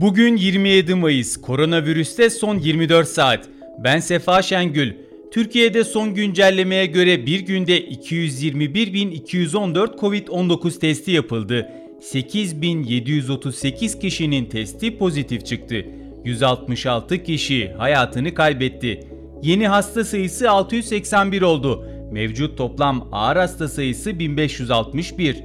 Bugün 27 Mayıs, koronavirüste son 24 saat. Ben Sefa Şengül. Türkiye'de son güncellemeye göre bir günde 221.214 Covid-19 testi yapıldı. 8.738 kişinin testi pozitif çıktı. 166 kişi hayatını kaybetti. Yeni hasta sayısı 681 oldu. Mevcut toplam ağır hasta sayısı 1561.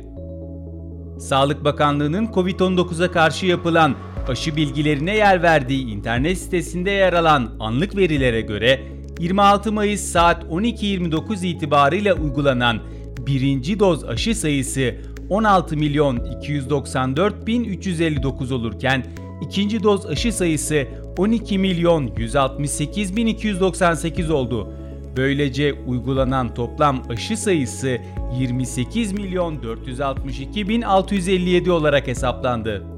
Sağlık Bakanlığı'nın Covid-19'a karşı yapılan aşı bilgilerine yer verdiği internet sitesinde yer alan anlık verilere göre 26 Mayıs saat 12.29 itibarıyla uygulanan birinci doz aşı sayısı 16 milyon 294 bin 359 olurken ikinci doz aşı sayısı 12 milyon 168 bin 298 oldu. Böylece uygulanan toplam aşı sayısı 28 milyon 462 bin 657 olarak hesaplandı.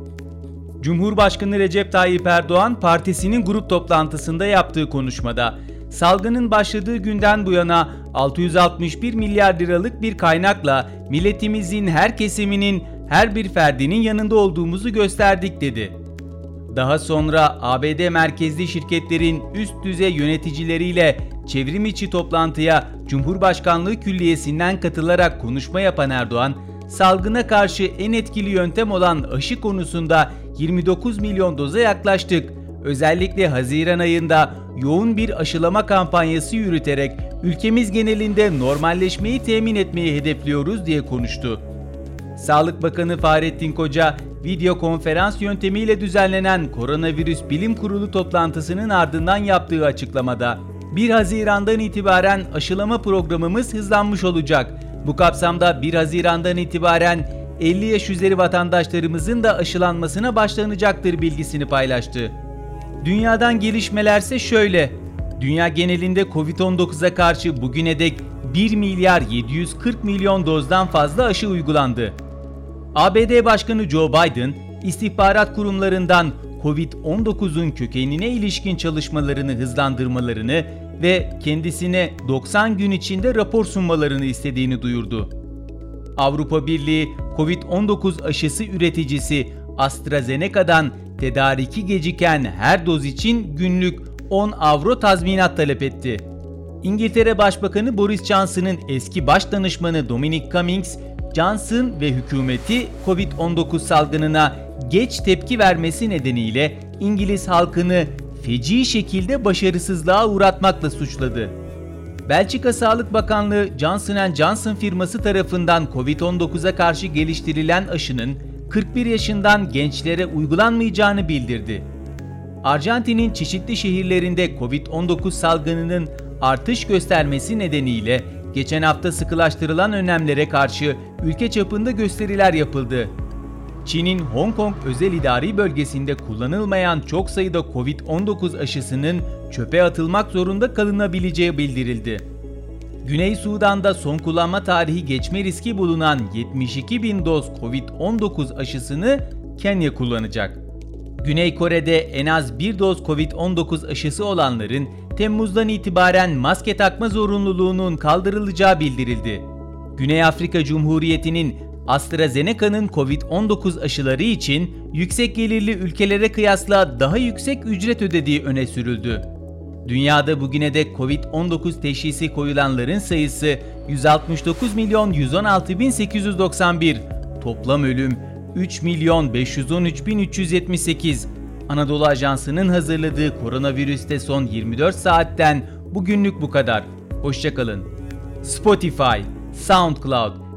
Cumhurbaşkanı Recep Tayyip Erdoğan partisinin grup toplantısında yaptığı konuşmada salgının başladığı günden bu yana 661 milyar liralık bir kaynakla milletimizin her kesiminin, her bir ferdinin yanında olduğumuzu gösterdik dedi. Daha sonra ABD merkezli şirketlerin üst düzey yöneticileriyle çevrim içi toplantıya Cumhurbaşkanlığı Külliyesi'nden katılarak konuşma yapan Erdoğan, salgına karşı en etkili yöntem olan aşı konusunda 29 milyon doza yaklaştık. Özellikle Haziran ayında yoğun bir aşılama kampanyası yürüterek ülkemiz genelinde normalleşmeyi temin etmeyi hedefliyoruz diye konuştu. Sağlık Bakanı Fahrettin Koca, video konferans yöntemiyle düzenlenen Koronavirüs Bilim Kurulu toplantısının ardından yaptığı açıklamada 1 Haziran'dan itibaren aşılama programımız hızlanmış olacak. Bu kapsamda 1 Haziran'dan itibaren 50 yaş üzeri vatandaşlarımızın da aşılanmasına başlanacaktır bilgisini paylaştı. Dünyadan gelişmelerse şöyle. Dünya genelinde Covid-19'a karşı bugüne dek 1 milyar 740 milyon dozdan fazla aşı uygulandı. ABD Başkanı Joe Biden, istihbarat kurumlarından Covid-19'un kökenine ilişkin çalışmalarını hızlandırmalarını ve kendisine 90 gün içinde rapor sunmalarını istediğini duyurdu. Avrupa Birliği Covid-19 aşısı üreticisi AstraZeneca'dan tedariki geciken her doz için günlük 10 avro tazminat talep etti. İngiltere Başbakanı Boris Johnson'ın eski baş danışmanı Dominic Cummings, Johnson ve hükümeti Covid-19 salgınına geç tepki vermesi nedeniyle İngiliz halkını feci şekilde başarısızlığa uğratmakla suçladı. Belçika Sağlık Bakanlığı Johnson Johnson firması tarafından Covid-19'a karşı geliştirilen aşının 41 yaşından gençlere uygulanmayacağını bildirdi. Arjantin'in çeşitli şehirlerinde Covid-19 salgınının artış göstermesi nedeniyle geçen hafta sıkılaştırılan önlemlere karşı ülke çapında gösteriler yapıldı. Çin'in Hong Kong özel idari bölgesinde kullanılmayan çok sayıda Covid-19 aşısının çöpe atılmak zorunda kalınabileceği bildirildi. Güney Sudan'da son kullanma tarihi geçme riski bulunan 72 bin doz Covid-19 aşısını Kenya kullanacak. Güney Kore'de en az bir doz Covid-19 aşısı olanların Temmuz'dan itibaren maske takma zorunluluğunun kaldırılacağı bildirildi. Güney Afrika Cumhuriyeti'nin AstraZeneca'nın Covid-19 aşıları için yüksek gelirli ülkelere kıyasla daha yüksek ücret ödediği öne sürüldü. Dünyada bugüne dek Covid-19 teşhisi koyulanların sayısı 169 milyon 116 bin 891. Toplam ölüm 3 milyon 513 bin 378. Anadolu Ajansı'nın hazırladığı koronavirüste son 24 saatten bugünlük bu kadar. Hoşçakalın. Spotify, SoundCloud,